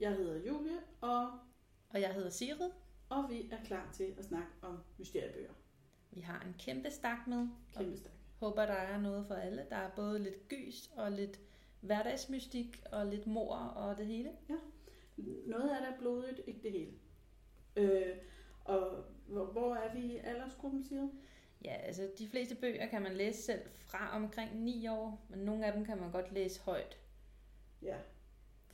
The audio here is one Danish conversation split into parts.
Jeg hedder Julie, og, Og jeg hedder Sigrid. og vi er klar til at snakke om mysteriebøger. Vi har en kæmpe stak med. Kæmpe stærk. Håber, der er noget for alle. Der er både lidt gys og lidt hverdagsmystik og lidt mor og det hele. Noget af det er blodigt, ikke det hele. Øh, og hvor, hvor er vi i aldersgruppen, siger? Ja, altså de fleste bøger kan man læse selv fra omkring 9 år, men nogle af dem kan man godt læse højt Ja,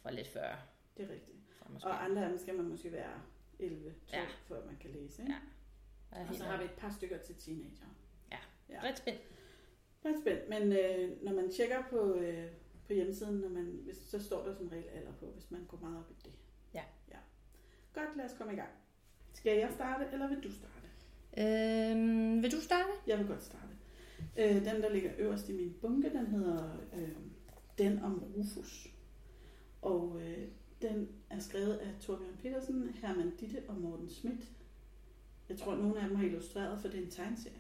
fra lidt før. Det er rigtigt. Måske. Og andre af dem skal man måske være 11-12, ja. Ja. før man kan læse. Ikke? Ja. Og så har vi et par stykker til teenager. Ja. ja. Ret spændt. Ret spændt, men øh, når man tjekker på, øh, på hjemmesiden, når man, hvis, så står der som regel alder på, hvis man går meget op i det. Ja. ja. Godt, lad os komme i gang. Skal jeg starte, eller vil du starte? Øhm, vil du starte? Jeg vil godt starte. Øh, den, der ligger øverst i min bunke, den hedder øh, Den om Rufus. Og øh, den er skrevet af Torbjørn Petersen, Herman Ditte og Morten Schmidt. Jeg tror, at nogle af dem har illustreret, for det er en tegneserie.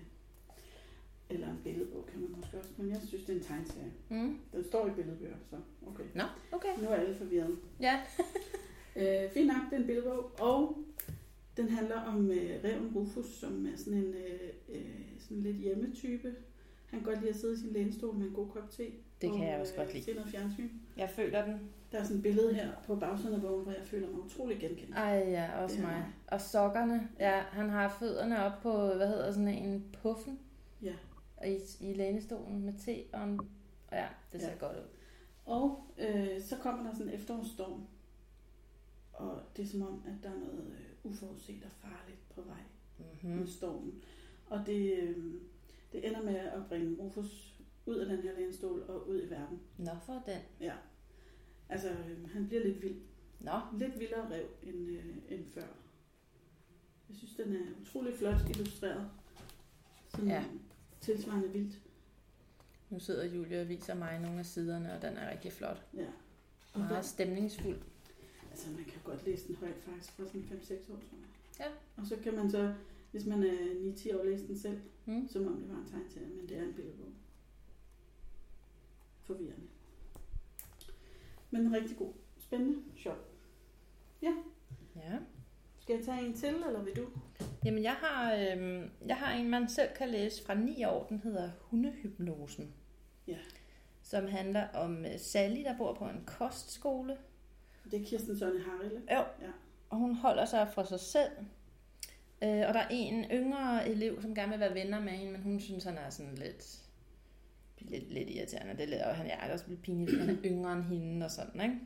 Eller en billedbog, kan man måske også, men jeg synes, det er en tegneserie. Mm. Den står i billedbøger, så okay. Nå, okay. Nu er alle forvirret. Ja. Øh, fint nok, det er en billedbog, og den handler om øh, reven Rufus, som er sådan en øh, øh, sådan lidt hjemmetype. Han kan godt lide at sidde i sin lænestol med en god kop te. Det kan og, jeg også godt øh, lide. Se noget fjernsyn. Jeg føler den. Der er sådan et billede her på bagsiden af bogen, hvor jeg føler mig utrolig genkendt. Ej ja, også mig. mig. Og sokkerne. Ja, han har fødderne op på, hvad hedder sådan en puffen Ja. i, i lænestolen med te og en... Ja, det ser ja. godt ud. Og øh, så kommer der sådan en efterårsstorm. Og det er som om, at der er noget øh, uforudset og farligt på vej. Mm-hmm. med stormen. Og det, øh, det ender med at bringe Rufus ud af den her lænestol og ud i verden. Nå for den. Ja. Altså, øh, han bliver lidt vild. Nå, Lidt vildere rev end, øh, end før. Jeg synes, den er utrolig flot illustreret. Sådan Ja. tilsvarende vildt. nu sidder Julie og viser mig nogle af siderne, og den er rigtig flot. Ja. Og Meget den, stemningsfuld. altså, man kan godt læse den højt faktisk fra sådan 5-6 år, tror jeg. Ja. Og så kan man så, hvis man er 9-10 år, læse den selv, Mm. som om det var en tegneserie, men det er en billedbog. Forvirrende. Men rigtig god. Spændende. Sjov. Ja. Skal jeg tage en til, eller vil du? Jamen, jeg har, øhm, jeg har en, man selv kan læse fra 9 år. Den hedder Hundehypnosen. Ja. Som handler om øh, Sally, der bor på en kostskole. Det er Kirsten Sonne Harille. Jo. Ja. Og hun holder sig for sig selv. Øh, og der er en yngre elev, som gerne vil være venner med hende, men hun synes, han er sådan lidt, lidt, lidt irriterende. Det er lidt, og han er også lidt pinligt, fordi han er yngre end hende og sådan, ikke?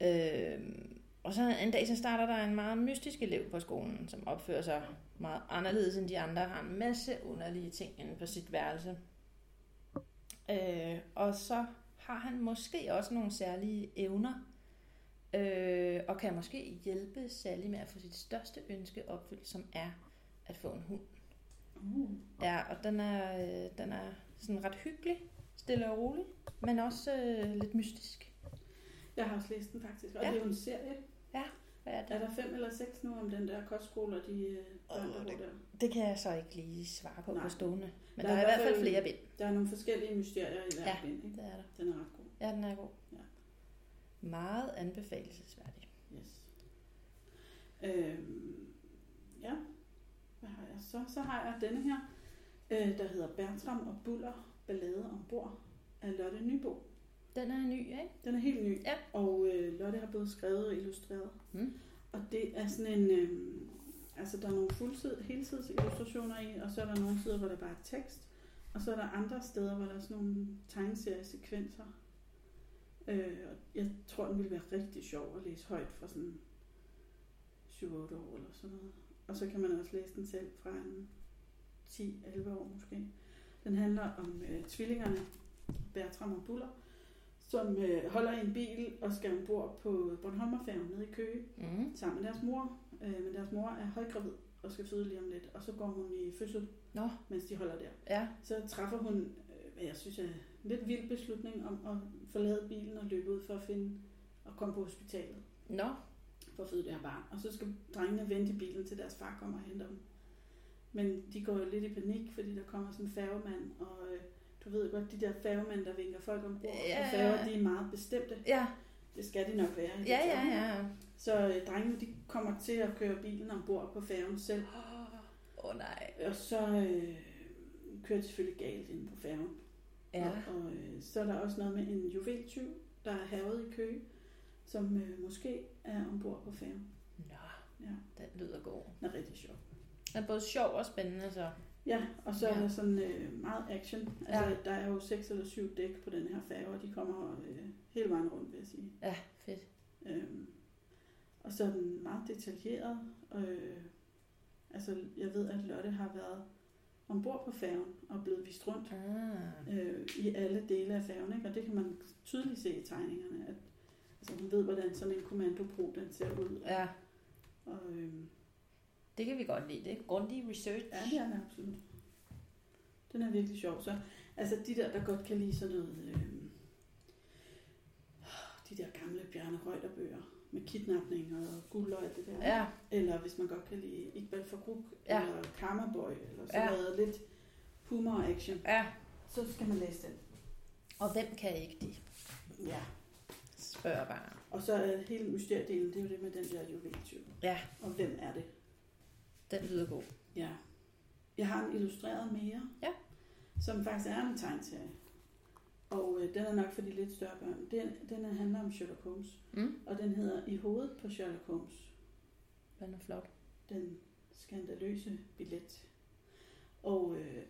Ja. Øh, og så en dag, så starter der en meget mystisk elev på skolen, som opfører sig meget anderledes end de andre, har en masse underlige ting inde på sit værelse. Øh, og så har han måske også nogle særlige evner, øh, og kan måske hjælpe Sally med at få sit største ønske opfyldt, som er at få en hund. Uh. Ja, og den er, øh, den er sådan ret hyggelig, stille og rolig, men også øh, lidt mystisk. Jeg har også læst den faktisk, og Ja. det er jo en serie. Hvad er Er det? der fem eller seks nu om den der kostskole og de øh, børn, der det- der? Det kan jeg så ikke lige svare på Nej. på stående. Men Der der, er er i hvert fald- flere bind. Der er nogle forskellige mysterier i hver Ja. bind, ikke? Det er der. Den er ret god. Ja, den er god. Ja. Meget anbefalesværdig. Yes. Øhm, ja, hvad har jeg så? Så har jeg denne her, øh, der hedder Bertram og Buller, Ballade ombord af Lotte Nybo. Den er ny, ikke? Den er helt ny, Ja. og øh, Lotte har både skrevet og illustreret. Mm. Og det er sådan en, øh, altså der er nogle fuldtid, heltids illustrationer i, og så er der nogle sider, hvor der bare er tekst, og så er der andre steder, hvor der er sådan nogle tegneseriesekvenser. Øh, og jeg tror, den ville være rigtig sjov at læse højt for sådan 7-8 år eller sådan noget. Og så kan man også læse den selv fra en 10-11 år måske. Den handler om øh, tvillingerne, Bertram og Buller, som øh, holder i en bil og skal ombord på Bornholmerfærgen nede i Køge Mm. sammen med deres mor. Øh, men deres mor er højgravid og skal føde lige om lidt, og så går hun i fødsel, Nå, mens de holder der. ja. Så træffer hun, øh, hvad jeg synes er en lidt vild beslutning om at forlade bilen og løbe ud for at finde og komme på hospitalet Nå, for at føde det her barn. Og så skal drengene vente i bilen til deres far kommer og henter dem. Men de går jo lidt i panik, fordi der kommer sådan en færgemand, og øh, du ved godt, de der færgemænd, der vinker folk ombord, Ja, og færger, de er meget bestemte. ja. Det skal de nok være. Ja, ja, ja. Så øh, drengene, de kommer til at køre bilen ombord på færgen selv. Åh oh, nej. Og så øh, kører det selvfølgelig galt inde på færgen. Ja. Og, og øh, så er der også noget med en juveltyv, der er havet i Køge, som øh, måske er ombord på færgen. Nå, Ja, den lyder god. den er rigtig sjov. Den er både sjov og spændende, så. Ja, og så ja. Er der sådan øh, meget action. Altså, Ja. der er jo seks eller syv dæk på den her færge, og de kommer øh, hele vejen rundt, vil jeg sige. Ja, fedt. Øhm, og så er den meget detaljeret. Øh, altså, jeg ved, at Lotte har været ombord på færgen og blevet vist rundt Ah. øh, i alle dele af færgen, ikke? og det kan man tydeligt se i tegningerne, at altså, hun ved, hvordan sådan en kommandobro den ser ud. Ja, Og, øhm, det kan vi godt lide. Det er grundig research. ja, det er det absolut. Den er virkelig sjov. Så, altså de der, der godt kan lide sådan noget, øhm, de der gamle Bjarne Reuter-bøger med kidnapning og guld og alt det der. Ja, Eller hvis man godt kan lide Iqbal Farouk, Ja. eller Karma Boy, eller sådan Ja. noget lidt humor action, ja. så skal man læse den. Og hvem kan ikke de? Ja. Spørger bare. Og så er hele mysteriedelen, det er jo det med den der juveltyv. Ja, Og hvem er det? Den lyder god. Ja. Jeg har en illustreret mere, Ja. som faktisk er en tegneserie. Og øh, den er nok for de lidt større børn. Den, den er- handler om Sherlock Holmes, Mm. og den hedder I hovedet på Sherlock Holmes. Den er flot. Den skandaløse billet. Og øh,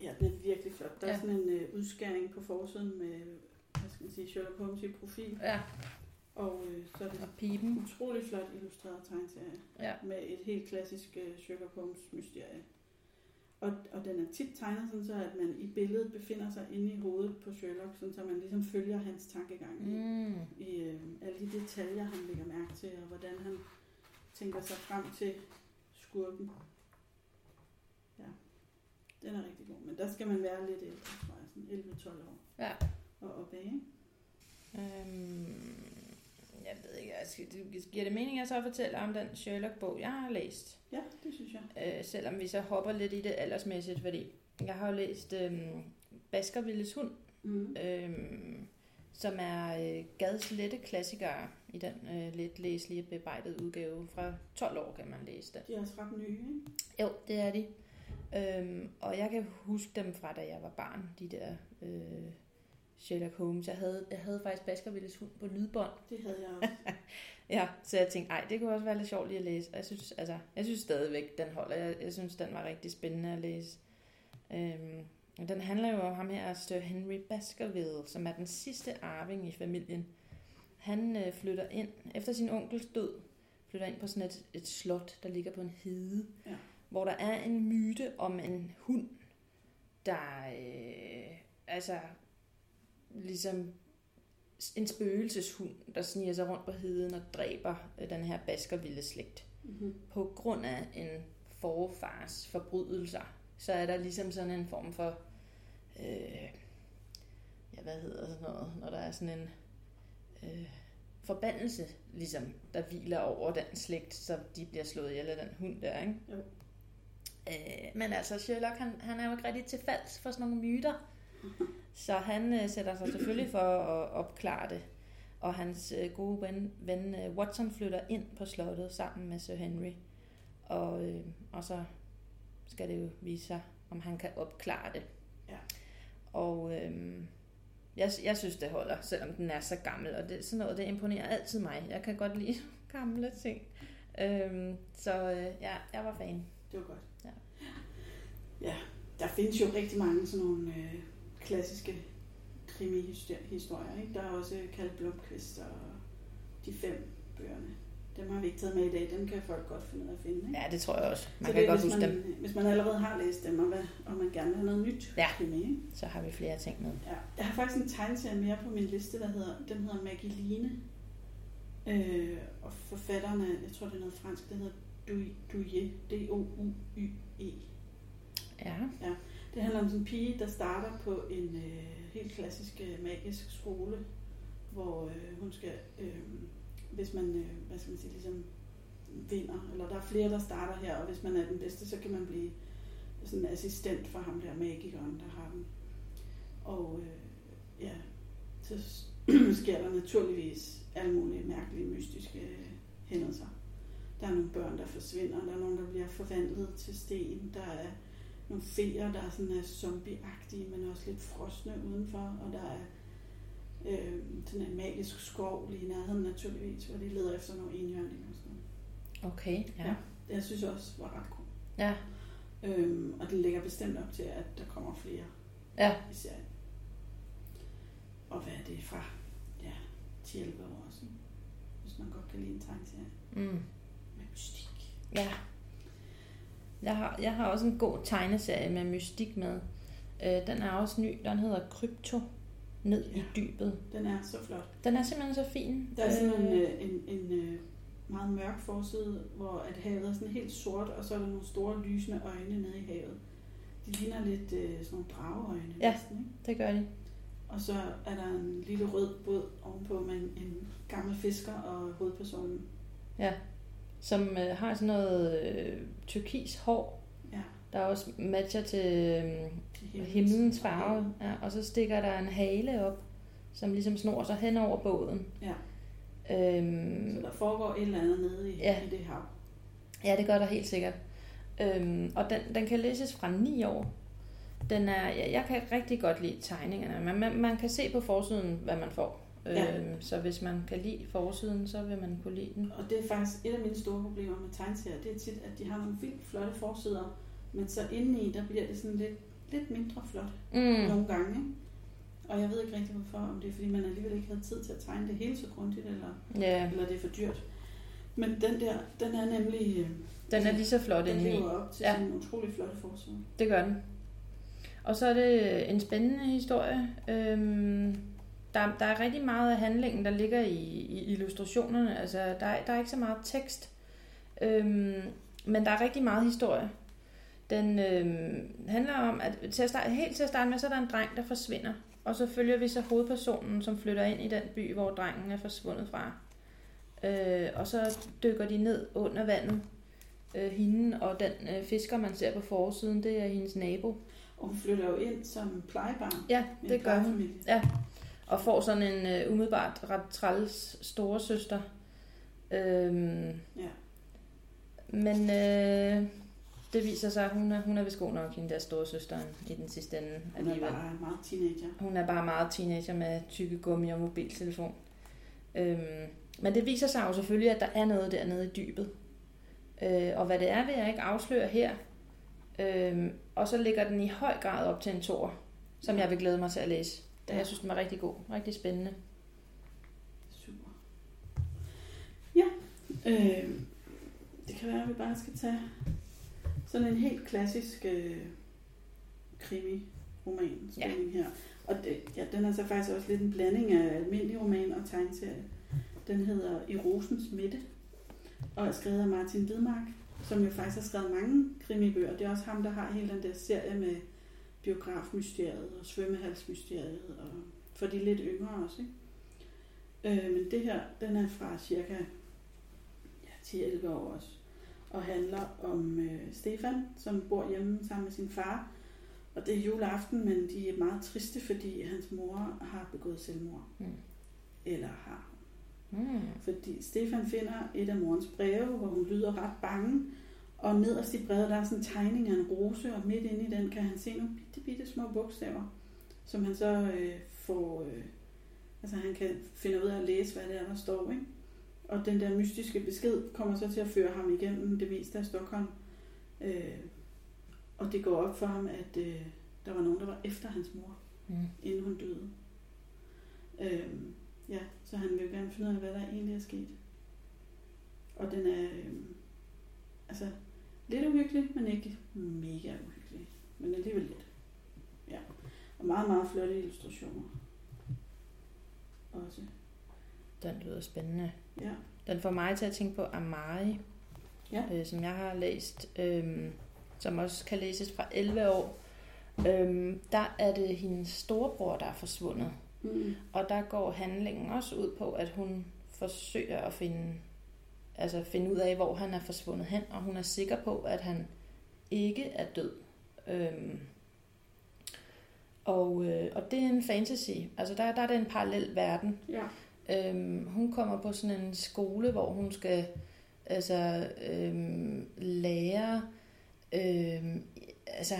ja, den er virkelig flot. Der er Ja. sådan en øh, udskæring på forsiden med, hvad skal man sige, Sherlock Holmes i profil. Ja, Og øh, så er det og pipen. utrolig flot illustreret tegneserie. Ja. med et helt klassisk uh, Sherlock Holmes mysterie. Og, og den er tit tegnet sådan så, at man i billedet befinder sig inde i hovedet på Sherlock, sådan så man ligesom følger hans tankegang i, Mm. i uh, alle de detaljer, han lægger mærke til, og hvordan han tænker sig frem til skurken. Ja, den er rigtig god, men der skal man være lidt ældre, tror jeg, sådan 11-12 år Ja. og opad, ikke? Øhm, jeg ved ikke, jeg skal, det, giver det mening, at jeg så fortæller om den Sherlock-bog, jeg har læst? Ja, det synes jeg. Øh, selvom vi så hopper lidt i det aldersmæssigt, fordi jeg har jo læst øhm, Baskervilles hund, Mm. øhm, som er øh, Gads lette klassikere i den øh, lidt læselige bearbejdede udgave. Fra 12 år kan man læse den. De er også ret nye, ikke? Jo, det er de. Øhm, og jeg kan huske dem fra, da jeg var barn, de der øh, Sherlock Holmes. Jeg havde, jeg havde faktisk Baskervilles hund på lydbånd. Det havde jeg også. Ja, så jeg tænkte, ej, det kunne også være lidt sjovt lige at læse. Og jeg synes, altså, jeg synes stadigvæk, den holder. Jeg, jeg synes, den var rigtig spændende at læse. Øhm, og den handler jo om ham her, Sir Henry Baskerville, som er den sidste arving i familien. Han øh, flytter ind, efter sin onkels død, flytter ind på sådan et, et slot, der ligger på en hede, Ja. hvor der er en myte om en hund, der øh, altså ligesom en spøgelseshund, der sniger sig rundt på heden og dræber øh, den her Baskerville slægt. Mm-hmm. På grund af en forfars forbrydelser, så er der ligesom sådan en form for, øh, ja hvad hedder sådan noget, når der er sådan en øh, forbandelse, ligesom, der hviler over den slægt, så de bliver slået ihjel af den hund der, ikke? Jo. Øh, men altså, Sherlock, han, han er jo ikke rigtig til falds for sådan nogle myter. Så han øh, sætter sig selvfølgelig for at opklare det. Og hans øh, gode ven, ven øh, Watson flytter ind på slottet sammen med Sir Henry. Og, øh, og så skal det jo vise sig, om han kan opklare det. Ja. Og øh, jeg, jeg synes, det holder, selvom den er så gammel. Og det, sådan noget, det imponerer altid mig. Jeg kan godt lide gamle ting. Øh, så øh, ja, jeg var fan. Det var godt. Ja. ja, der findes jo rigtig mange sådan nogle øh, klassiske krimi-historier. Ikke? Der er også Kalle Blomqvist og de fem bøgerne. Dem har vi ikke taget med i dag. Dem kan folk godt finde ud af at finde. Ikke? Ja, det tror jeg også. Man Så kan det godt huske man, dem. Hvis man allerede har læst dem, og, hvad, og man gerne vil have noget nyt Ja. krimi. Ikke? Så har vi flere ting med. Ja. Jeg har faktisk en tegneserie mere på min liste, der hedder, den hedder Magiline. Øh, og forfatteren er, jeg tror det er noget fransk, den hedder Douye, D-O-U-Y-E. Ja. Det handler om sådan en pige, der starter på en øh, helt klassisk øh, magisk skole, hvor øh, hun skal, øh, hvis man, øh, hvad skal man sige, ligesom vinder, eller der er flere, der starter her, og hvis man er den bedste, så kan man blive sådan en assistent for ham der magikeren, der har den. Og øh, ja, så sker der naturligvis alle mulige mærkelige, mystiske øh, hændelser. Der er nogle børn, der forsvinder, der er nogen, der bliver forvandlet til sten, der er nogle feer, der er sådan er zombieagtige, men også lidt frosne udenfor, og der er øh, sådan en magisk skov lige i nærheden naturligvis, hvor de leder efter nogle enhjørninger og sådan noget. Okay, ja. Ja. Det jeg synes jeg også var ret cool. Ja, Øhm, og det lægger bestemt op til, at der kommer flere ja. i serien. Og hvad er det fra? Ja, 10-11 år også. ikke? Hvis man godt kan lide en tegneserie Mm. med mystik. Ja. Jeg har, jeg har også en god tegneserie med mystik med. Øh, den er også ny. Den hedder Krypto. Ned i Ja. dybet. Den er så flot. Den er simpelthen så fin. Der er sådan Øh, en, øh, en, en, øh, meget mørk forside, hvor at havet er sådan helt sort, og så er der nogle store lysende øjne nede i havet. De ligner lidt øh, sådan nogle drageøjne Ja. næsten, ikke? Det gør de. Og så er der en lille rød båd ovenpå med en, en gammel fisker og hovedpersonen. Ja. Som øh, har sådan noget øh, turkis hår, Ja, der også matcher til øh, himlens farve. Ja, og så stikker der en hale op, som ligesom snor sig hen over båden. Ja. Øhm, Så der foregår et eller andet nede i, Ja. i det hav. Ja, det gør der helt sikkert. Øhm, og den, den kan læses fra 9 år. Den er, jeg, jeg kan rigtig godt lide tegningerne. Man, man, man kan se på forsiden, hvad man får. Ja. Øhm, så hvis man kan lide forsiden, så vil man kunne lide den. Og det er faktisk et af mine store problemer med tegneserier. Det er tit, at de har nogle vildt flotte forsider, men så indeni, der bliver det sådan lidt, lidt mindre flot Mm. nogle gange. Ikke? Og jeg ved ikke rigtig hvorfor, om det er fordi, man alligevel ikke havde tid til at tegne det hele så grundigt, eller, Ja, eller det er for dyrt. Men den der, den er nemlig, øh, den er lige så flot den indeni. lever op til Ja. en utrolig flotte forside. Det gør den. Og så er det en spændende historie. Øhm, der, der er rigtig meget af handlingen, der ligger i, i illustrationerne. Altså, der, er- der er ikke så meget tekst. Øhm, men der er rigtig meget historie. Den øhm, handler om, at til at starte, helt til at starte med, så er der en dreng, der forsvinder. Og så følger vi så hovedpersonen, som flytter ind i den by, hvor drengen er forsvundet fra. Øh, og så dykker de ned under vandet. Øh, hende og den øh, fisker, man ser på forsiden, det er hendes nabo. Og hun flytter jo ind som plejebarn. Ja, det gør hun. plejefamilie. Og får sådan en øh, umiddelbart ret træls storesøster. Øhm, Ja. men øh, det viser sig, at hun er, hun er vist god nok, hende der storesøsteren i den sidste ende Hun er alligevel. bare meget teenager. Hun er bare meget teenager med tykke gummi og mobiltelefon. Øhm, men det viser sig jo selvfølgelig, at der er noget dernede i dybet. Øh, og hvad det er, vil jeg ikke afsløre her. Øhm, og så ligger den i høj grad op til en tor, som jeg vil glæde mig til at læse. Da jeg synes, den var rigtig god. Rigtig spændende. Super. Ja, øh, det kan være, at vi bare skal tage sådan en helt klassisk øh, krimi-roman spænding her. Og det, ja, den er så faktisk også lidt en blanding af almindelig roman og tegneserie. Den hedder I Rosens Midte, og er skrevet af Martin Hvidmark, som jo faktisk har skrevet mange krimibøger. Det er også ham, der har hele den der serie med biografmysteriet og svømmehalsmysteriet, og for de lidt yngre også, ikke? Øh, men det her, den er fra cirka ja, 10-11 år også, og handler om øh, Stefan, som bor hjemme sammen med sin far. Og det er juleaften, men de er meget triste, fordi hans mor har begået selvmord. Mm. Eller har. Mm. Fordi Stefan finder et af morens breve, hvor hun lyder ret bange. Og nederst i brevet, der er sådan en tegning af en rose, og midt inde i den kan han se nogle bitte, bitte små bogstaver, som han så øh, får... Øh, altså han kan finde ud af at læse, hvad det er, der står, ikke? Og den der mystiske besked kommer så til at føre ham igennem det meste af Stockholm. Øh, og det går op for ham, at øh, der var nogen, der var efter hans mor, Mm. inden hun døde. Øh, ja, så han vil gerne finde ud af, hvad der egentlig er sket. Og den er øh, altså lidt uhyggelig, men ikke mega uhyggelig. Men alligevel lidt. Ja. Og meget, meget flotte illustrationer. Også. Den lyder spændende. Ja. Den får mig til at tænke på Amari, Ja. øh, som jeg har læst, øh, som også kan læses fra 11 år. Øh, der er det hendes storebror, der er forsvundet. Mm. Og der går handlingen også ud på, at hun forsøger at finde, altså finde ud af, hvor han er forsvundet hen, og hun er sikker på, at han ikke er død. Øhm, Og, øh, og det er en fantasy. Altså der, der er det en parallel verden. Ja. Øhm, hun kommer på sådan en skole, hvor hun skal altså, øhm, lære... Øhm, altså,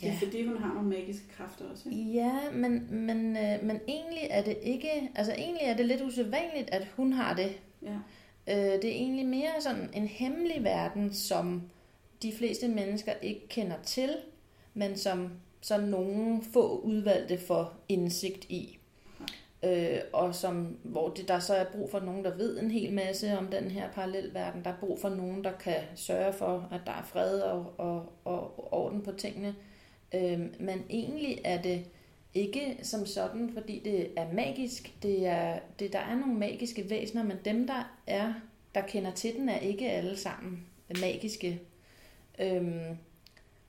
Det er fordi, hun har nogle magiske kræfter også. Ikke? Ja, men, men, øh, men egentlig er det ikke, altså egentlig er det lidt usædvanligt, at hun har det. Ja. Øh, det er egentlig mere sådan en hemmelig verden, som de fleste mennesker ikke kender til, men som så nogle få udvalgte får indsigt i. Øh, og som, hvor det, der så er brug for nogen, der ved en hel masse om den her parallelverden. Der er brug for nogen, der kan sørge for, at der er fred og, og, og orden på tingene. Øh, men egentlig er det ikke som sådan, fordi det er magisk. Det er, det, der er nogle magiske væsener, men dem, der er, der kender til den, er ikke alle sammen magiske. Øhm,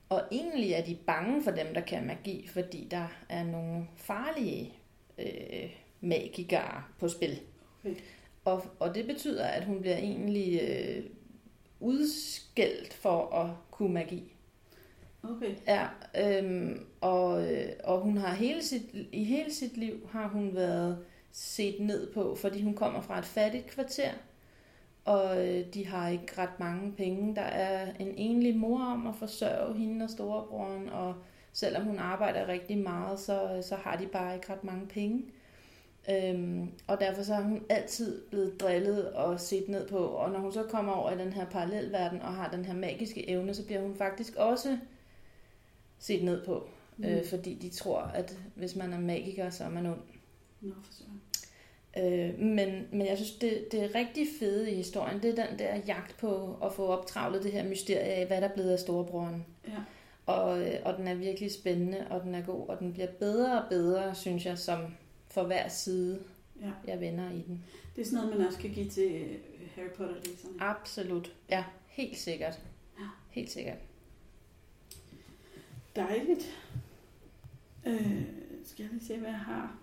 og egentlig er de bange for dem, der kan magi, fordi der er nogle farlige øh, magikere på spil. Okay. Og, og det betyder, at hun bliver egentlig øh, udskældt for at kunne magi. Okay. Ja, øhm, og, øh, og hun har hele sit, i hele sit liv har hun været set ned på, fordi hun kommer fra et fattigt kvarter, og øh, de har ikke ret mange penge. Der er en enlig mor om at forsørge hende og storebroren, og selvom hun arbejder rigtig meget, så, øh, så har de bare ikke ret mange penge. Øhm, og derfor så har hun altid blevet drillet og set ned på, og når hun så kommer over i den her parallelverden og har den her magiske evne, så bliver hun faktisk også set ned på. Mm. Øh, fordi de tror, at hvis man er magiker, så er man ond. Nå, for søren. Øh, men, men jeg synes, det, det er rigtig fede i historien, det er den der jagt på at få optravlet det her mysterie af, hvad der er blevet af storebroren. Ja. Og, øh, og den er virkelig spændende, og den er god, og den bliver bedre og bedre, synes jeg, som for hver side, ja. jeg vender i den. Det er sådan noget, man også kan give til øh, Harry Potter-læserne. Absolut. Ja, helt sikkert. Ja. Helt sikkert. Dejligt. Øh, skal jeg lige se, hvad jeg har?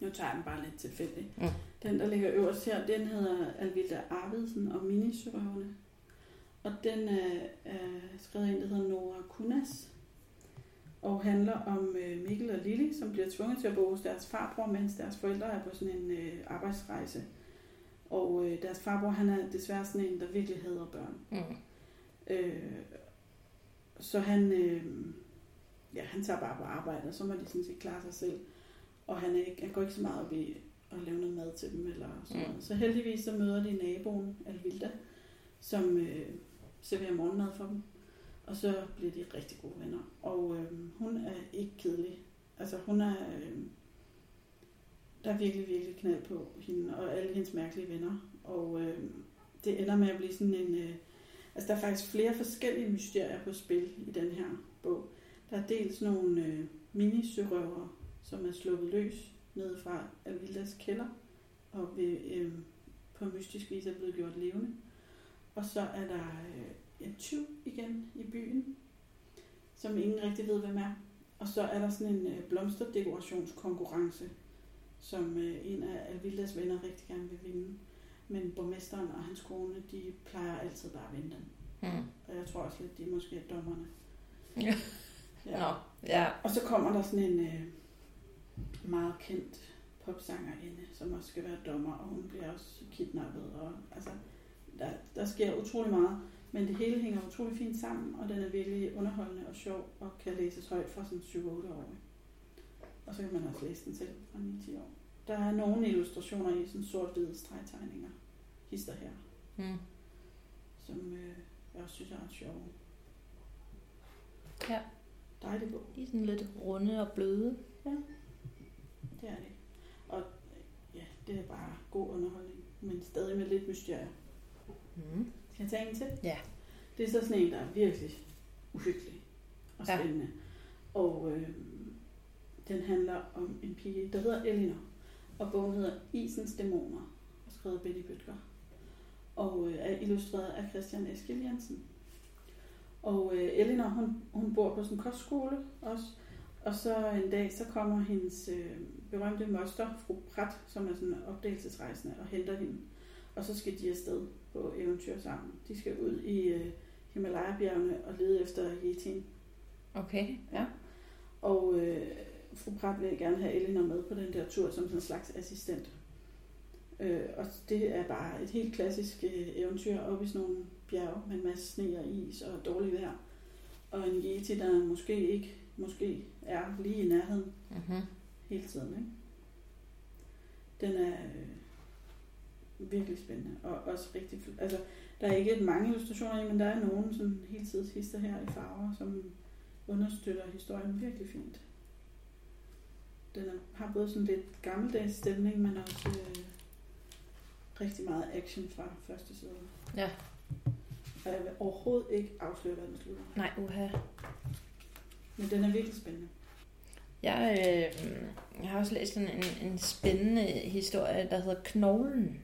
Nu tager jeg den bare lidt tilfældigt. Mm. Den, der ligger øverst her, den hedder Alvilda Arvidsen og Minisørøverne. Og den er, er skrevet en, der hedder Nora Kunas. Og handler om øh, Mikkel og Lili, som bliver tvunget til at bo hos deres farbror, mens deres forældre er på sådan en øh, arbejdsrejse. Og øh, deres farbror, han er desværre sådan en, der virkelig hader børn. Mm. Øh, så han, øh, ja, han tager bare på arbejde, og så må de sådan set klare sig selv. Og han, er ikke, han går ikke så meget op i at lave noget mad til dem. Eller sådan Mm. noget. Så heldigvis så møder de naboen, Alvilda, som øh, serverer morgenmad for dem. Og så bliver de rigtig gode venner. Og øh, hun er ikke kedelig. Altså hun er... Øh, der er virkelig, virkelig knald på hende og alle hendes mærkelige venner. Og øh, det ender med at blive sådan en... Øh, altså der er faktisk flere forskellige mysterier på spil i den her bog. Der er dels nogle øh, minisørøvere, som er sluppet løs ned fra Avildas kælder, og ved, øh, på mystisk vis er blevet gjort levende. Og så er der øh, en tyv igen i byen, som ingen rigtig ved, hvem er. Og så er der sådan en øh, blomsterdekorationskonkurrence, som øh, en af Alvildas venner rigtig gerne vil vinde. Men borgmesteren og hans kone, de plejer altid bare at den. Mm. Og jeg tror også lidt, de er måske dommerne. Ja. Nå, ja. Og så kommer der sådan en øh, meget kendt popsangerinde, som også skal være dommer, og hun bliver også kidnappet. Og, altså, der, der sker utrolig meget, men det hele hænger utrolig fint sammen, og den er virkelig underholdende og sjov, og kan læses højt fra sådan 7-8 år. Og så kan man også læse den selv fra 9-10 år. Der er nogle illustrationer i sådan sort-hvide stregtegninger, hister her, Mm. som øh, jeg også synes er ret sjove. Ja. Dejlig bog. De er sådan lidt runde og bløde. Det er det. Og ja, det er bare god underholdning, men stadig med lidt mysterier. Mm. Skal jeg tage en til? Ja. Det er så sådan en, der er virkelig uhyggelig og Ja. spændende. Og øh, den handler om en pige, der hedder Elinor. Og bogen hedder Isens Dæmoner, og skrevet af Betty Bøtger. Og øh, er illustreret af Christian Eskil Jensen. Og øh, Elinor, hun, hun bor på sådan en kostskole også. Og så en dag, så kommer hendes øh, berømte moster, fru Pratt, som er sådan opdagelsesrejsende, og henter hende. Og så skal de afsted på eventyr sammen. De skal ud i øh, Himalaya-bjergene og lede efter Yetin. Okay, ja. Og øh, fru Pratt vil gerne have Elinor med på den der tur som sådan en slags assistent. Øh, og det er bare et helt klassisk øh, eventyr op i sådan nogle bjerge med en masse sne og is og dårligt vejr. Og en Yeti, der måske ikke måske er lige i nærheden Mm-hmm. hele tiden. Ikke? Den er øh, virkelig spændende og også rigtig... Altså, der er ikke mange illustrationer i, men der er nogle sådan hele tiden hister her i farver, som understøtter historien virkelig fint. Den er, har både sådan lidt gammeldags stemning, men også øh, rigtig meget action fra første side. Ja. Og jeg vil overhovedet ikke afsløre, hvad den slutter. Nej, uha. Men den er virkelig spændende. Jeg, øh, jeg har også læst en, en, en spændende historie, der hedder Knoglen.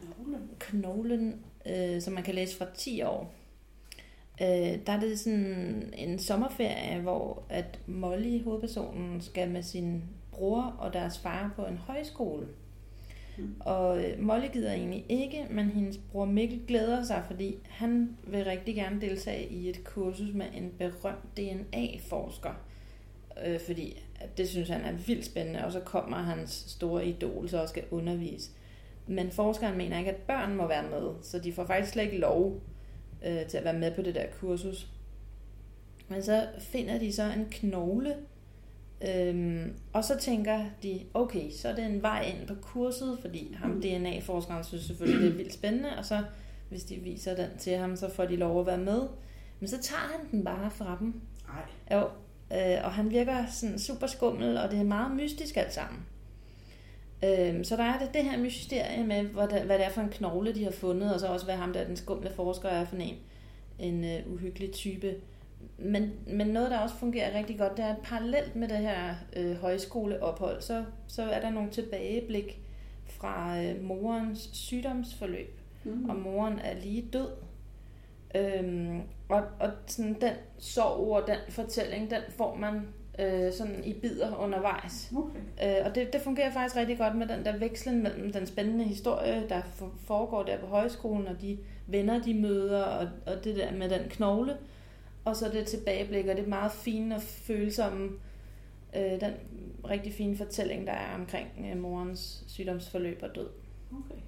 Knogle. Knoglen, øh, som man kan læse fra 10 år. Øh, der er det sådan en sommerferie, hvor at Molly, hovedpersonen, skal med sin bror og deres far på en højskole. Mm. Mm. Og øh, Molly gider egentlig ikke, men hendes bror Mikkel glæder sig, fordi han vil rigtig gerne deltage i et kursus med en berømt DNA-forsker. Øh, fordi det synes han er vildt spændende, og så kommer hans store idol så og skal undervise. Men forskeren mener ikke, at børn må være med, så de får faktisk slet ikke lov øh, til at være med på det der kursus. Men så finder de så en knogle, øhm, og så tænker de, okay, så er det en vej ind på kurset, fordi ham DNA-forskeren synes selvfølgelig, det er vildt spændende, og så hvis de viser den til ham, så får de lov at være med. Men så tager han den bare fra dem. Ej, Jo, øh, og han virker sådan super skummel, og det er meget mystisk alt sammen. Øh, så der er det, det her mysterie med, hvad det, hvad det er for en knogle, de har fundet, og så også, hvad ham der, den skumle forsker er for en, en øh, uhyggelig type. Men, men noget, der også fungerer rigtig godt, det er, at parallelt med det her øh, højskoleophold, så, så er der nogle tilbageblik fra øh, morens sygdomsforløb mm. og moren er lige død. Øhm, og og sådan, den sorg og den fortælling, den får man øh, sådan i bidder undervejs. Okay. Øh, og det, det fungerer faktisk rigtig godt med den der vekslen mellem den spændende historie, der for- foregår der på højskolen, og de venner, de møder, og, og det der med den knogle, og så det tilbageblik, og det meget fine og følsomme, øh, den rigtig fine fortælling, der er omkring øh, morens sygdomsforløb og død. Okay.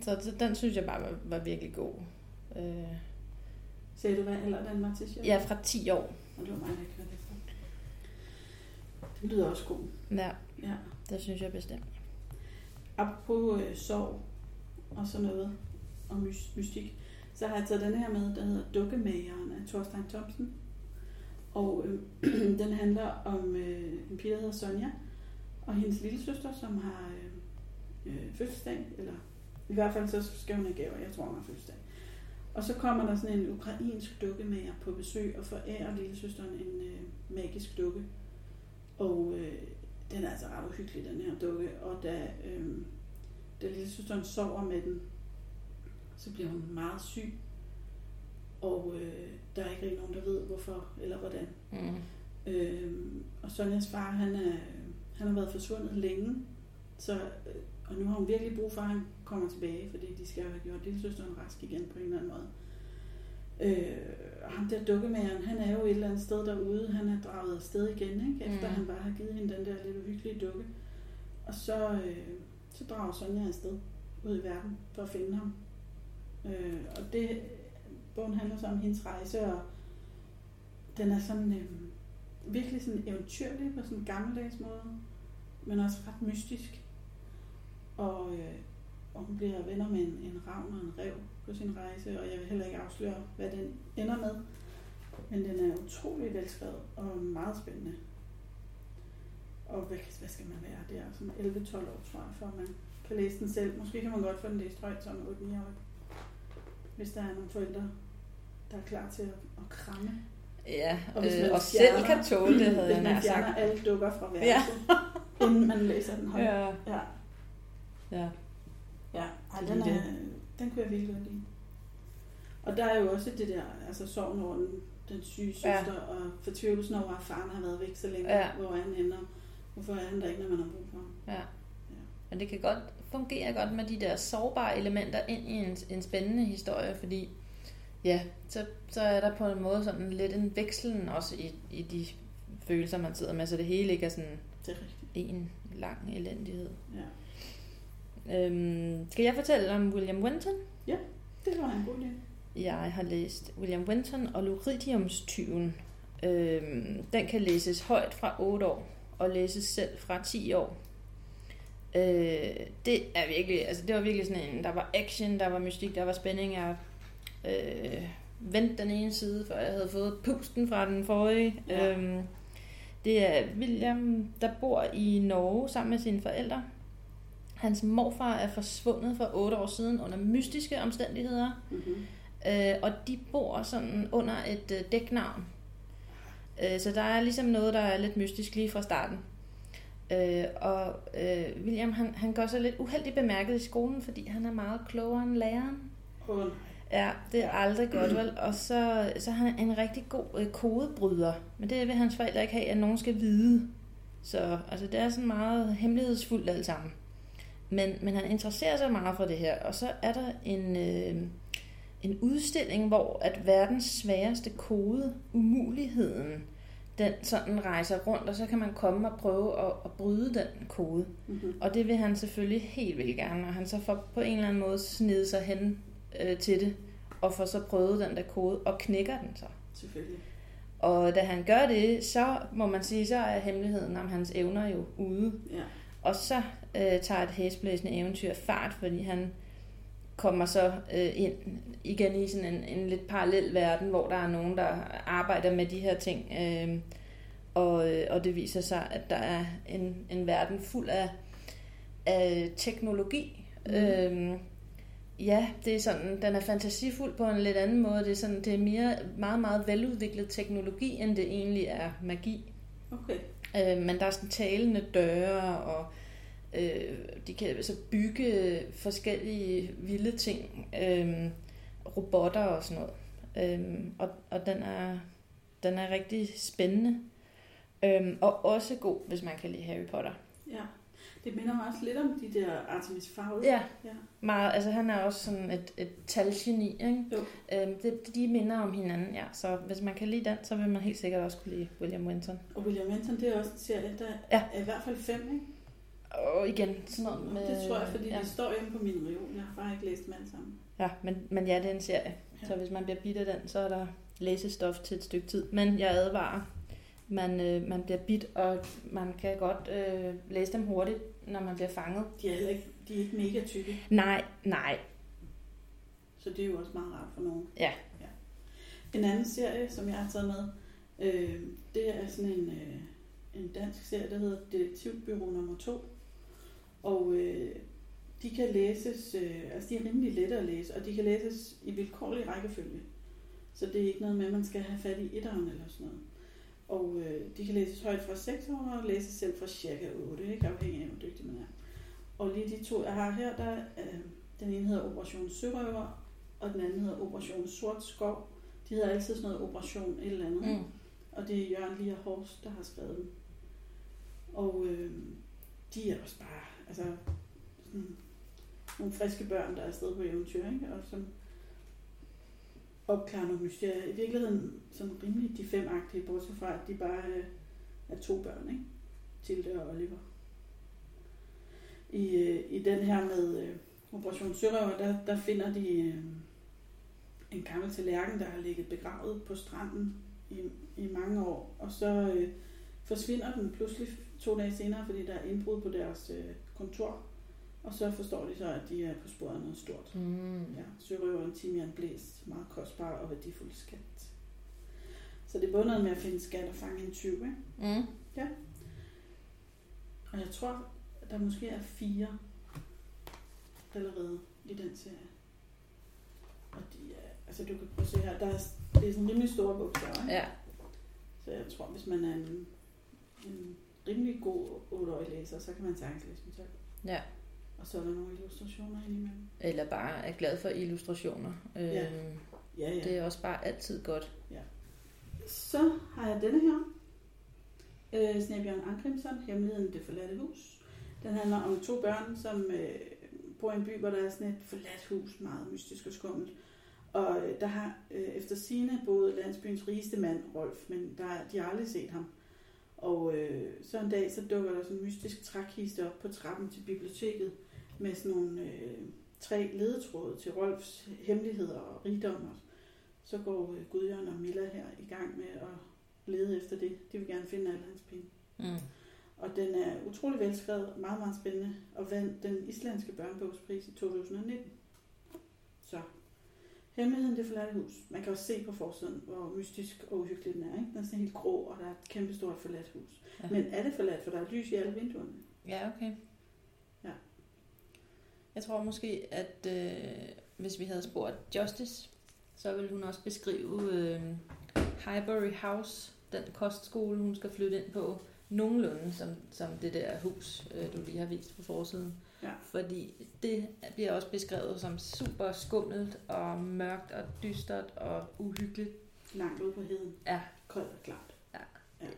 Så, så den synes jeg bare var, var virkelig god. Øh, Sagde du, hvad alder den var til? Ja, fra 10 år. Og det var hørte efter. Det lyder også god. Ja, Ja. det synes jeg bestemt. Apropos øh, sorg og sådan noget, og mys- mystik, så har jeg taget den her med, der hedder Dukkemageren af Thorstein Thomsen. Og øh, den handler om øh, en pige, der hedder Sonja, og hendes lille søster, som har øh, øh, fødselsdag, eller i hvert fald så skal hun have gaver, jeg tror hun har fødselsdag. Og så kommer der sådan en ukrainsk dukkemager på besøg og forærer lille søsteren en øh, magisk dukke. Og øh, den er altså ret uhyggelig, den her dukke. Og da, øh, da lille søsteren sover med den, så bliver hun meget syg. Og øh, der er ikke rigtig nogen, der ved hvorfor eller hvordan. Mm. Øh, og Sonjas far, han, er, han har været forsvundet længe. Så, øh, og nu har hun virkelig brug for, at han kommer tilbage, fordi de skal jo have gjort lille søsteren rask igen på en eller anden måde. Øh, og ham der dukkemageren, han er jo et eller andet sted derude. Han er draget afsted igen, ikke? efter Mm. han bare har givet hende den der lidt uhyggelige dukke. Og så, øh, så drager Sonja afsted ud i verden for at finde ham. Øh, og det, bogen handler så om hendes rejse, og den er sådan øh, virkelig sådan eventyrlig på sådan en gammeldags måde, men også ret mystisk. Og, øh, og hun bliver venner med en, en ravn og en rev på sin rejse, og jeg vil heller ikke afsløre, hvad den ender med. Men den er utrolig velskrevet og meget spændende. Og hvad, hvad skal man være? Det er sådan 11-12 år, tror jeg, for man kan læse den selv. Måske kan man godt få den læst højt som 8-9-årig. Hvis der er nogle forældre, der er klar til at, at kramme. Ja, Og hvis øh, man og selv fjerner- kan tåle det, havde jeg nær sagt. alle dukker fra værelset, ja. inden man læser den højt. Ja, Ja, ja. ja. Ej, den, er, den kunne jeg virkelig godt lide. Og der er jo også det der, altså sorgen over den, den syge søster, Ja. ja. og fortvivlelsen over, at faren har været væk så længe, Ja. ja. hvor han ender. Hvorfor er han der ikke, når man har brug for ham? Ja. Men det kan godt fungere godt med de der sårbare elementer ind i en, en spændende historie, fordi ja, så, så er der på en måde sådan lidt en vekslen også i, i de følelser, man sidder med, så det hele ikke er sådan Det er rigtigt. en lang elendighed. Ja. Øhm, skal jeg fortælle om William Winton? Det var en god idé. Jeg har læst William Winton og Luridiumstyven. Øhm, den kan læses højt fra 8 år og læses selv fra 10 år. Øh, det er virkelig, altså det var virkelig sådan en, der var action, der var mystik, der var spænding. Jeg øh, vendte den ene side, før jeg havde fået pusten fra den forrige. Ja. Øhm, det er William, der bor i Norge sammen med sine forældre. Hans morfar er forsvundet for 8 år siden under mystiske omstændigheder. Mm-hmm. Øh, og de bor sådan under et øh, dæknavn. Øh, så der er ligesom noget, der er lidt mystisk lige fra starten. Øh, og øh, William, han, han gør sig lidt uheldigt bemærket i skolen, fordi han er meget klogere end læreren. Nej. Ja, det er aldrig godt, vel? Og så, så er han en rigtig god øh, kodebryder. Men det vil hans forældre ikke have, at nogen skal vide. Så altså, det er sådan meget hemmelighedsfuldt alt sammen. Men, men han interesserer sig meget for det her. Og så er der en, øh, en udstilling, hvor at verdens sværeste kode, umuligheden, den sådan rejser rundt, og så kan man komme og prøve at, at bryde den kode. Mm-hmm. Og det vil han selvfølgelig helt vildt gerne, og han så får på en eller anden måde snedet sig hen øh, til det, og får så prøvet den der kode, og knækker den så. Selvfølgelig. Og da han gør det, så må man sige, så er hemmeligheden om hans evner jo ude. Ja. Og så øh, tager et hæsblæsende eventyr fart, fordi han kommer så øh, ind igen i sådan en, en lidt parallel verden, hvor der er nogen, der arbejder med de her ting. Øh, og, øh, og det viser sig, at der er en, en verden fuld af, af teknologi. Mm. Øh, ja, det er sådan, den er fantasifuld på en lidt anden måde. Det er, sådan, det er mere, meget, meget veludviklet teknologi, end det egentlig er magi. Okay. Øh, men der er sådan talende døre, og øh, de kan så bygge forskellige vilde ting, øh, robotter og sådan noget. Øh, og og den, er, den er rigtig spændende. Øh, og også god, hvis man kan lide Harry Potter. Ja. Det minder mig også lidt om de der Artemis Fowl. Ja, Ja. meget, altså han er også sådan et, et talgeni, ikke? Jo. Øh, det, de minder om hinanden, ja. Så hvis man kan lide den, så vil man helt sikkert også kunne lide William Winton. Og William Winton, det er også en serie, der Ja. er i hvert fald fem, ikke? Og igen, sådan noget med... det tror jeg, fordi ja. det står hjemme på min reol. Jeg har bare ikke læst dem alle sammen. Ja, men, men ja, det er en serie. Ja. Så hvis man bliver bidt af den, så er der læsestof til et stykke tid. Men jeg advarer, man, øh, man bliver bidt, og man kan godt øh, læse dem hurtigt, når man bliver fanget. De er ikke, de er ikke mega tykke, Nej, nej. så det er jo også meget rart for nogen. Ja. ja. En anden serie, som jeg har taget med, øh, det er sådan en, øh, en dansk serie, der hedder Detektivbyrå nummer 2. Og øh, de kan læses, øh, altså de er rimelig lette at læse, og de kan læses i vilkårlig rækkefølge. Så det er ikke noget med, at man skal have fat i etteren eller sådan noget. Og øh, de kan læses højt fra 6 år og læses selv fra cirka 8, ikke afhængig af, hvor dygtig man er. Og lige de to, jeg har her, der øh, den ene hedder Operation Sørøver, og den anden hedder Operation Sort Skov. De hedder altid sådan noget Operation et eller andet. Mm. Og det er Jørgen Lier Horst, der har skrevet dem. Og øh, de er også bare, altså, sådan nogle friske børn, der er afsted på eventyr, ikke? Og som opklarer nogle mysterier. I virkeligheden sådan rimelig de fem-agtige, bortset fra, at de bare er, er to børn, ikke? Tilde og Oliver. I, øh, i den her med øh, Operation Sørøver, der, der finder de øh, en gammel tallerken, der har ligget begravet på stranden i, i mange år. Og så øh, forsvinder den pludselig to dage senere, fordi der er indbrud på deres øh, kontor. Og så forstår de så, at de er på sporet af noget stort. Mm. Ja, sørøveren Timian Blæs, meget kostbar og værdifuld skat. Så det er både noget med at finde skat og fange en tyv, ikke? Mm. Og jeg tror, at der måske er fire allerede i den serie. Og de er, altså du kan prøve at se her, der er, det er sådan rimelig store bogstaver, ikke? Ja. Så jeg tror, hvis man er en, en rimelig god 8-årig læser, så kan man sagtens læse dem selv. ja. Og så er der nogle illustrationer indimellem. Eller bare er glad for illustrationer. Øh, Ja. ja. Ja, ja. Det er også bare altid godt. Så har jeg denne her. Øh, Snebjørn Ankrimson, Hemmeligheden det forladte hus. Den handler om to børn, som øh, bor i en by, hvor der er sådan et forladt hus, meget mystisk og skummelt. Og øh, der har øh, efter sine boet landsbyens rigeste mand, Rolf, men der, de har aldrig set ham. Og øh, så en dag, så dukker der sådan en mystisk trækiste op på trappen til biblioteket med sådan nogle øh, tre ledetråde til Rolfs hemmeligheder og rigdom. Og så går øh, Gudjørn og Milla her i gang med at lede efter det. De vil gerne finde alle hans penge. Mm. Og den er utrolig velskrevet, meget, meget spændende, og vandt den islandske børnebogspris i 2019. Så, Hemmeligheden det forladte hus. Man kan også se på forsiden, hvor mystisk og uhyggelig den er. Ikke? Den er sådan helt grå, og der er et kæmpe stort forladt hus. Ja. Ja. Men er det forladt, for der er lys i alle vinduerne? Ja, okay. Ja. Jeg tror måske, at øh, hvis vi havde spurgt Justice, så ville hun også beskrive øh, Highbury House, den kostskole, hun skal flytte ind på, nogenlunde som, som det der hus, øh, du lige har vist på forsiden. Ja. Fordi det bliver også beskrevet som super skummelt og mørkt og dystert og uhyggeligt. Langt ude på heden. Ja. Koldt og klart.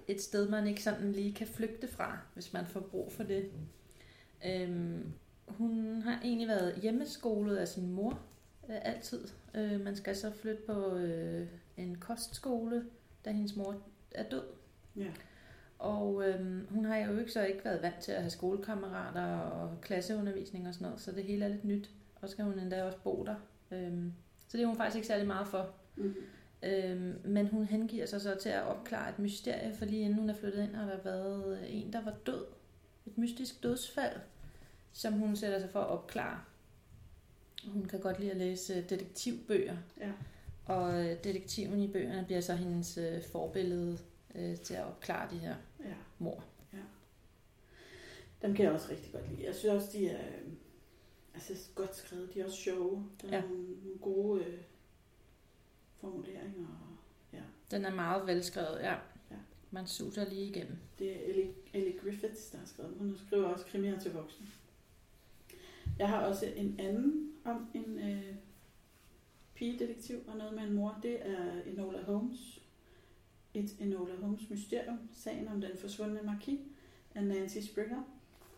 Et sted, man ikke sådan lige kan flygte fra, hvis man får brug for det. Øhm, hun har egentlig været hjemmeskolet af sin mor øh, altid. Øh, man skal så flytte på øh, en kostskole, da hendes mor er død. Ja. Og øhm, hun har jo ikke så ikke været vant til at have skolekammerater og klasseundervisning og sådan noget, så det hele er lidt nyt. Og så skal hun endda også bo der. Øhm, så det er hun faktisk ikke særlig meget for. Mm. Øhm, men hun hengiver sig så til at opklare et mysterie, for lige inden hun er flyttet ind, har der været en, der var død. Et mystisk dødsfald, som hun sætter sig for at opklare. Hun kan godt lide at læse detektivbøger, Ja. og øh, detektiven i bøgerne bliver så hendes øh, forbillede øh, til at opklare de her ja. mor. Dem kan jeg også rigtig godt lide. Jeg synes også, de er øh, altså, godt skrevet. De er også sjove. Der er Ja. ja. nogle, nogle gode øh, formuleringer. Ja. Den er meget velskrevet, ja. Ja. Man suser lige igennem. Det er Ellie, Ellie Griffiths, der har skrevet den. Hun skriver også krimier til voksne. Jeg har også en anden om en øh, pigedetektiv og noget med en mor. Det er Enola Holmes. Et Enola Holmes mysterium. Sagen om den forsvundne marquis af Nancy Springer.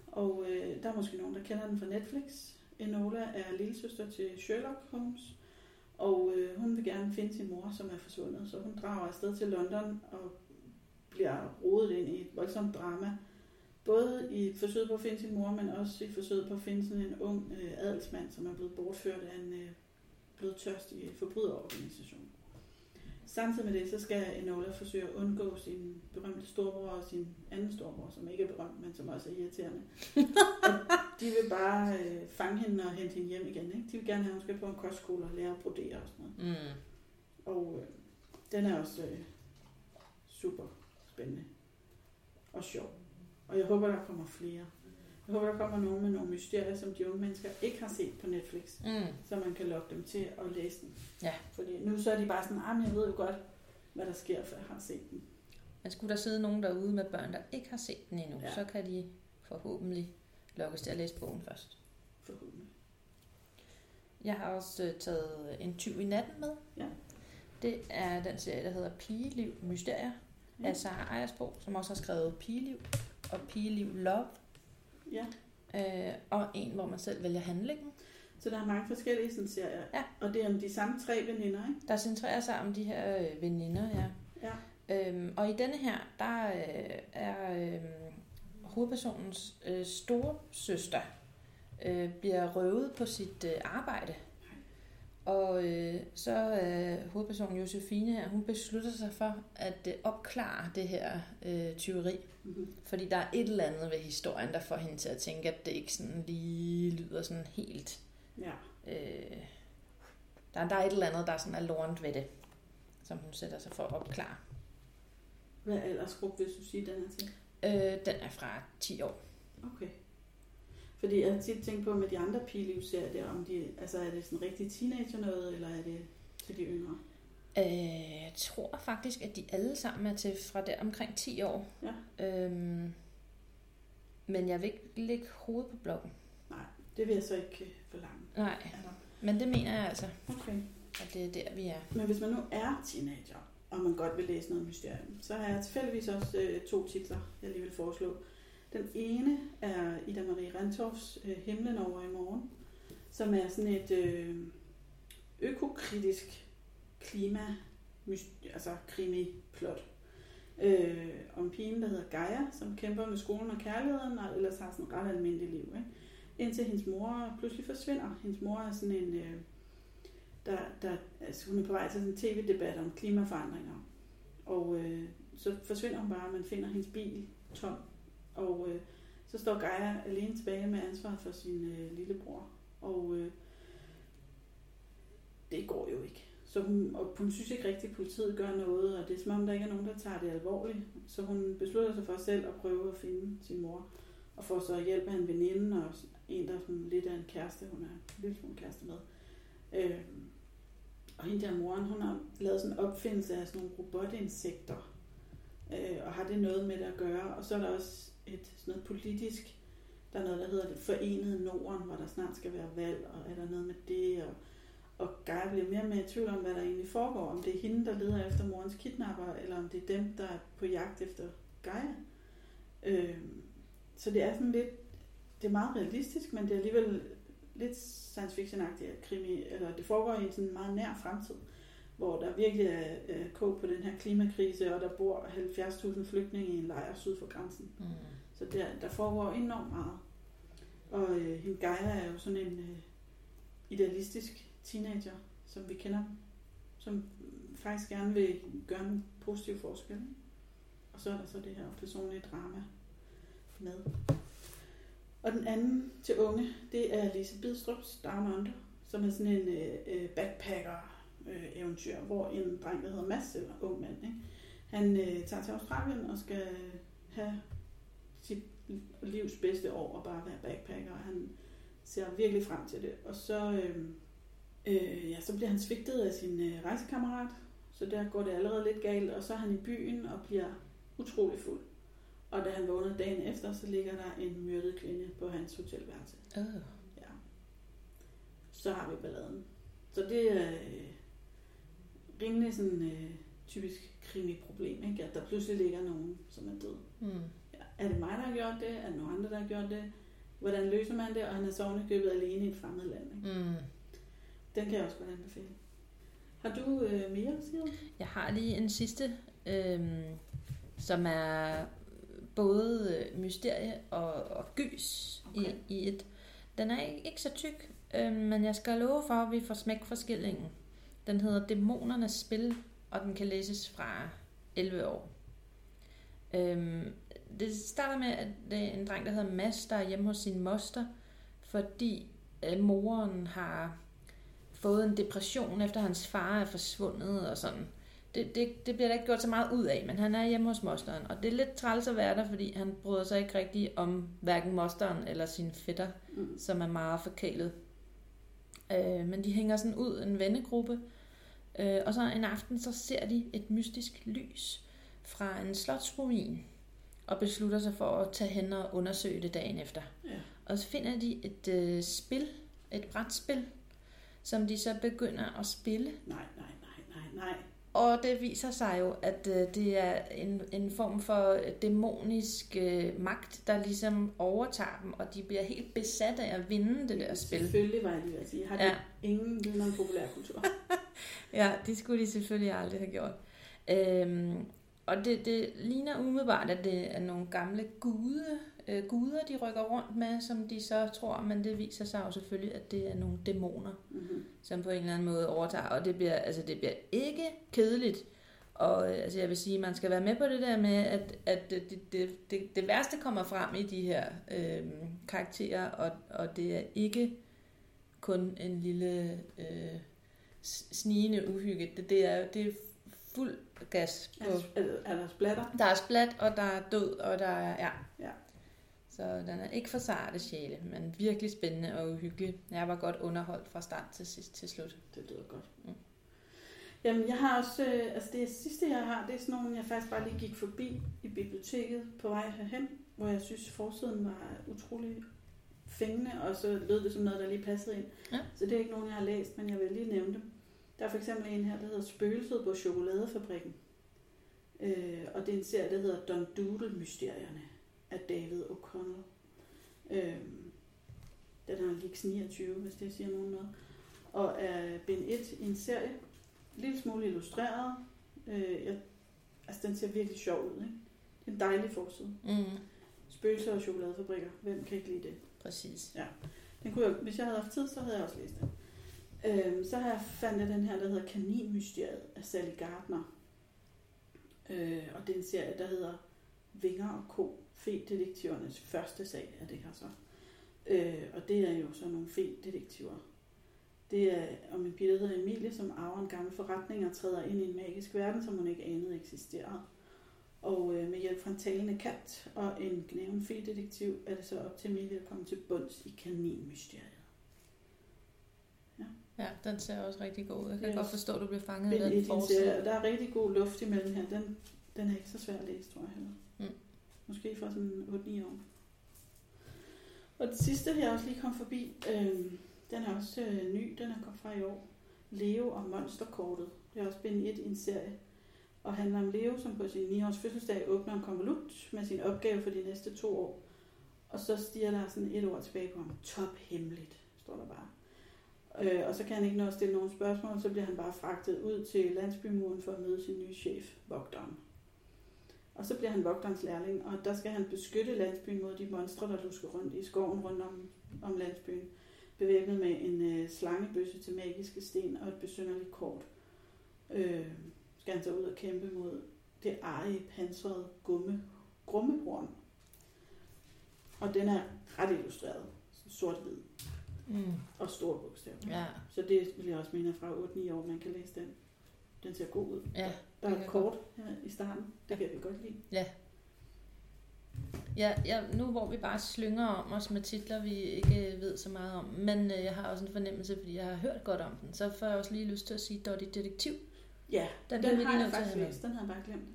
Og øh, der er måske nogen, der kender den fra Netflix. Enola er lillesøster til Sherlock Holmes. Og øh, hun vil gerne finde sin mor, som er forsvundet. Så hun drager afsted til London og bliver rodet ind i et voldsomt drama. Både i forsøget på at finde sin mor, men også i forsøget på at finde sådan en ung øh, adelsmand, som er blevet bortført af en øh, blodtørstig forbryderorganisation. Samtidig med det, så skal Enola forsøge at undgå sin berømte storebror og sin anden storebror, som ikke er berømt, men som også er irriterende. At de vil bare øh, fange hende og hente hende hjem igen. Ikke? De vil gerne have, at hun skal på en kostskole og lære at brodere og sådan noget. Mm. Og øh, den er også øh, super spændende og sjov. Og jeg håber, der kommer flere. Jeg håber, der kommer nogen med nogle mysterier, som de unge mennesker ikke har set på Netflix, Mm. så man kan lokke dem til at læse den. Ja. Fordi nu så er de bare sådan, ah, men jeg ved jo godt, hvad der sker, for jeg har set den. Men skulle der sidde nogen derude med børn, der ikke har set den endnu, ja. Så kan de forhåbentlig lokkes til at læse bogen først. Forhåbentlig. Jeg har også øh, taget En tyv i natten med. Ja. Det er den serie, der hedder Pigeliv Mysterier Ja. af Sara Ejersbo, som også har skrevet Pigeliv og Pigeliv Love. Ja. Øh, og en, hvor man selv vælger handlingen. Så der er mange forskellige sådan, serier. Ja. Og det er om de samme tre veninder, ikke? Der centrerer sig om de her øh, veninder, ja. Ja. Øhm, og i denne her, der øh, er øh, hovedpersonens øh, store søster øh, bliver røvet på sit øh, arbejde. Og øh, så er øh, hovedpersonen Josefine her, hun beslutter sig for at øh, opklare det her øh, tyveri. Mm-hmm. Fordi der er et eller andet ved historien, der får hende til at tænke, at det ikke sådan lige lyder sådan helt... Ja. Øh, der, der er et eller andet, der sådan er lorent ved det, som hun sætter sig for at opklare. Hvad aldersgruppe vil du sige, den er til? Øh, den er fra 10 år. Okay. Fordi jeg har tit tænkt på med de andre pigelivsserier der, om de, altså er det sådan rigtig teenager noget, eller er det til de yngre? Øh, jeg tror faktisk, at de alle sammen er til fra der omkring 10 år. Ja. Øhm, men jeg vil ikke lægge hovedet på blokken. Nej, det vil jeg så ikke øh, forlange. Nej, men det mener jeg altså, Okay. at det er der, vi er. Men hvis man nu er teenager, og man godt vil læse noget mysterium, så har jeg tilfældigvis også øh, to titler, jeg lige vil foreslå. Den ene er Ida Marie Rentoffs øh, Himlen over i morgen, som er sådan et øh, økokritisk klima, altså krimi-plot. øh, om pigen, der hedder Gaia, som kæmper med skolen og kærligheden, og ellers har sådan et ret almindeligt liv. Ikke? Indtil hendes mor pludselig forsvinder. Hendes mor er sådan en, øh, der, der, altså hun er på vej til sådan en tv-debat om klimaforandringer. Og øh, så forsvinder hun bare, og man finder hendes bil tom. Og øh, så står Gaia alene tilbage med ansvaret for sin øh, lillebror. Og øh, det går jo ikke. Så hun, og hun synes ikke rigtigt, at politiet gør noget, og det er som om, der ikke er nogen, der tager det alvorligt. Så hun beslutter sig for selv at prøve at finde sin mor, og får så hjælp af en veninde, og en, der er sådan lidt af en kæreste, hun er en lille smule kæreste med. Øh, og hende der moren, hun har lavet sådan en opfindelse af sådan nogle robotinsekter, øh, og har det noget med det at gøre. Og så er der også et sådan noget politisk, der er noget, der hedder det forenede Norden, hvor der snart skal være valg, og er der noget med det, og og Gaia bliver mere og mere i tvivl om, hvad der egentlig foregår. Om det er hende, der leder efter morens kidnapper, eller om det er dem, der er på jagt efter Gaia. Øh, så det er sådan lidt, det er meget realistisk, men det er alligevel lidt science fiction krimi, eller det foregår i en sådan meget nær fremtid, hvor der virkelig er øh, kog på den her klimakrise, og der bor 70.000 flygtninge i en lejr syd for grænsen. Mm. Så der, der foregår enormt meget. Og øh, hende Gaia er jo sådan en øh, idealistisk teenager, som vi kender, som faktisk gerne vil gøre en positiv forskel. Og så er der så det her personlige drama med. Og den anden til unge, det er Lise Bidstrup's Down Under, som er sådan en øh, backpacker-eventyr, øh, øh hvor en dreng, der hedder Mads, eller ung mand, ikke? han øh, tager til Australien og skal have sit livs bedste år og bare være backpacker. Og han ser virkelig frem til det. Og så øh, Øh, ja, så bliver han svigtet af sin øh, rejsekammerat, så der går det allerede lidt galt, og så er han i byen og bliver utrolig fuld. Og da han vågner dagen efter, så ligger der en myrdet kvinde på hans hotelværelse. Uh. Ja. Så har vi balladen. Så det er øh, rimelig sådan øh, typisk krimi-problem, ikke? at der pludselig ligger nogen, som er død. Mm. Er det mig, der har gjort det? Er det nogen andre, der har gjort det? Hvordan løser man det? Og han er så købet alene i et fremmed land. Ikke? Mm. Den kan jeg også godt anbefale. Har du øh, mere, Sigrid? Jeg har lige en sidste, øh, som er både øh, mysterie og, og gys okay. i, i et. Den er ikke, ikke så tyk, øh, men jeg skal love for, at vi får smæk for skillingen. Den hedder Dæmonernes Spil, og den kan læses fra 11 år. Øh, det starter med, at det er en dreng, der hedder Mads, der er hjemme hos sin moster, fordi øh, moren har fået en depression, efter hans far er forsvundet og sådan. Det, det, det bliver der ikke gjort så meget ud af, men han er hjemme hos mosteren, og det er lidt træls at være der, fordi han bryder sig ikke rigtig om hverken mosteren eller sin fætter, mm. som er meget forkælet. Øh, men de hænger sådan ud, en vennegruppe, øh, og så en aften, så ser de et mystisk lys fra en slotsruin, og beslutter sig for at tage hen og undersøge det dagen efter. Ja. Og så finder de et øh, spil, et brætspil, som de så begynder at spille. Nej, nej, nej, nej, nej. Og det viser sig jo, at øh, det er en, en form for dæmonisk øh, magt, der ligesom overtager dem, og de bliver helt besat af at vinde det der spil. Selvfølgelig var jeg lige at sige. Har de ja. ingen viden om populærkultur? ja, det skulle de selvfølgelig aldrig have gjort. Øhm, og det, det ligner umiddelbart, at det er nogle gamle gude, øh, guder, de rykker rundt med, som de så tror, men det viser sig jo selvfølgelig, at det er nogle dæmoner, mm-hmm. som på en eller anden måde overtager, og det bliver, altså, det bliver ikke kedeligt. Og øh, altså, jeg vil sige, man skal være med på det der med, at, at det, det, det, det værste kommer frem i de her øh, karakterer, og, og det er ikke kun en lille øh, snigende uhygge. Det, det, er, det fuld gas. På. Er, er der splatter? Der er splat, og der er død, og der er... Ja. ja. Så den er ikke for sarte sjæle, men virkelig spændende og uhyggelig. Jeg var godt underholdt fra start til sidst til slut. Det lyder godt. Mm. Jamen, jeg har også, øh, altså det sidste jeg har, det er sådan nogle, jeg faktisk bare lige gik forbi i biblioteket på vej herhen, hvor jeg synes, forsiden var utrolig fængende, og så lød det som noget, der lige passede ind. Ja. Så det er ikke nogen, jeg har læst, men jeg vil lige nævne dem. Der er for eksempel en her, der hedder Spøgelset på chokoladefabrikken. Øh, og det er en serie, der hedder Don Doodle-mysterierne af David O'Connell. Øhm, den har Lix 29, hvis det siger nogen noget. Og er bind 1 i en serie. Lille smule illustreret. Øh, jeg Altså, den ser virkelig sjov ud, ikke? Det er en dejlig forside. Mm. Spøgelser og chokoladefabrikker. Hvem kan ikke lide det? Præcis. Den kunne jeg, hvis jeg havde haft tid, så havde jeg også læst den. Øhm, så har jeg fandt jeg den her, der hedder Kaninmysteriet af Sally Gardner. Øh, og det er en serie, der hedder Vinger og Ko. Fe-detektivernes første sag er det her så. Øh, og det er jo så nogle fe-detektiver. Det er om en pige, der hedder Emilie, som arver en gammel forretning og træder ind i en magisk verden, som hun ikke anede eksisterede. Og øh, med hjælp fra en talende kat og en gnaven fe-detektiv, er det så op til Emilie at komme til bunds i kaninmysteriet. Ja, den ser også rigtig god ud. Jeg kan Yes. godt forstå, at du bliver fanget i den en forside. der er rigtig god luft imellem her. Den, den er ikke så svær at læse, tror jeg heller. Mm. Måske for sådan 8-9 år. Og det sidste, jeg også lige kom forbi, øh, den er også øh, ny, den er kommet fra i år. Leo og Monsterkortet. Det er også bind 1 i en serie. Og handler om Leo, som på sin 9-års fødselsdag åbner en konvolut med sin opgave for de næste to år. Og så stiger der sådan et ord tilbage på ham. Top hemmeligt, står der bare. Øh, og så kan han ikke nå at stille nogen spørgsmål, så bliver han bare fragtet ud til landsbymuren for at møde sin nye chef, vogteren. Og så bliver han vogterens lærling, og der skal han beskytte landsbyen mod de monstre, der lusker rundt i skoven rundt om, om landsbyen, bevæbnet med en øh, slangebøsse til magiske sten og et besynderligt kort. Øh, skal han så ud og kæmpe mod det arige, pansrede gumme, grummehorn. Og den er ret illustreret, sort-hvid Mm. og store bogstaver. Ja, Så det vil jeg også mene fra 8-9 år, man kan læse den. Den ser god ud. ja. Der er et kort her i starten. Det kan vi godt lide. Ja, ja, nu hvor vi bare slynger om os med titler, vi ikke ved så meget om, men øh, jeg har også en fornemmelse, fordi jeg har hørt godt om den, så får jeg også lige lyst til at sige Dottie Detektiv. Ja, Den, den, vi har jeg faktisk læst. Den havde jeg bare glemt.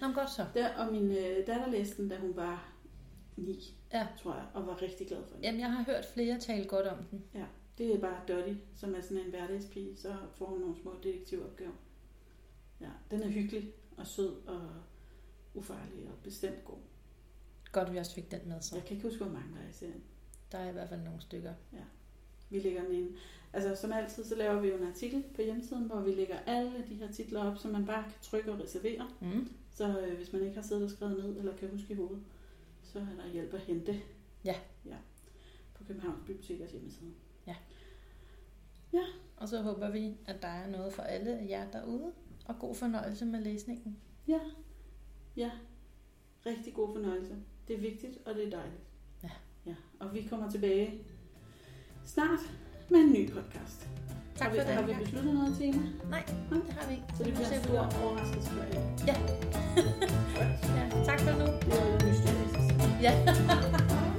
Nå, men godt så. Der, og min øh, datter læste den, da hun var 9, Ja. tror jeg, og var rigtig glad for den. Jamen, jeg har hørt flere tale godt om den. Det er bare Dottie, som er sådan en hverdagspige, så får hun nogle små detektivopgaver. Ja, den er hyggelig og sød og ufarlig og bestemt god. Godt, vi også fik den med, så. Jeg kan ikke huske, hvor mange der er i serien. Der er i hvert fald nogle stykker. Vi lægger den ind. Altså som altid, så laver vi jo en artikel på hjemmesiden, hvor vi lægger alle de her titler op, så man bare kan trykke og reservere. Mm. Så øh, hvis man ikke har siddet og skrevet ned, eller kan huske i hovedet, så er der hjælp at hente. Ja. ja. På Københavns Bibliotekers hjemmeside. Og så håber vi, at der er noget for alle jer derude, og god fornøjelse med læsningen. Ja. Ja. Rigtig god fornøjelse. Det er vigtigt, og det er dejligt. Ja. ja. Og vi kommer tilbage snart med en ny podcast. Tak for den Har vi besluttet noget tema? Nej, det har vi ikke. Så det bliver en stor overraskelse for jer. Ja. ja. Tak for nu. Det みたいな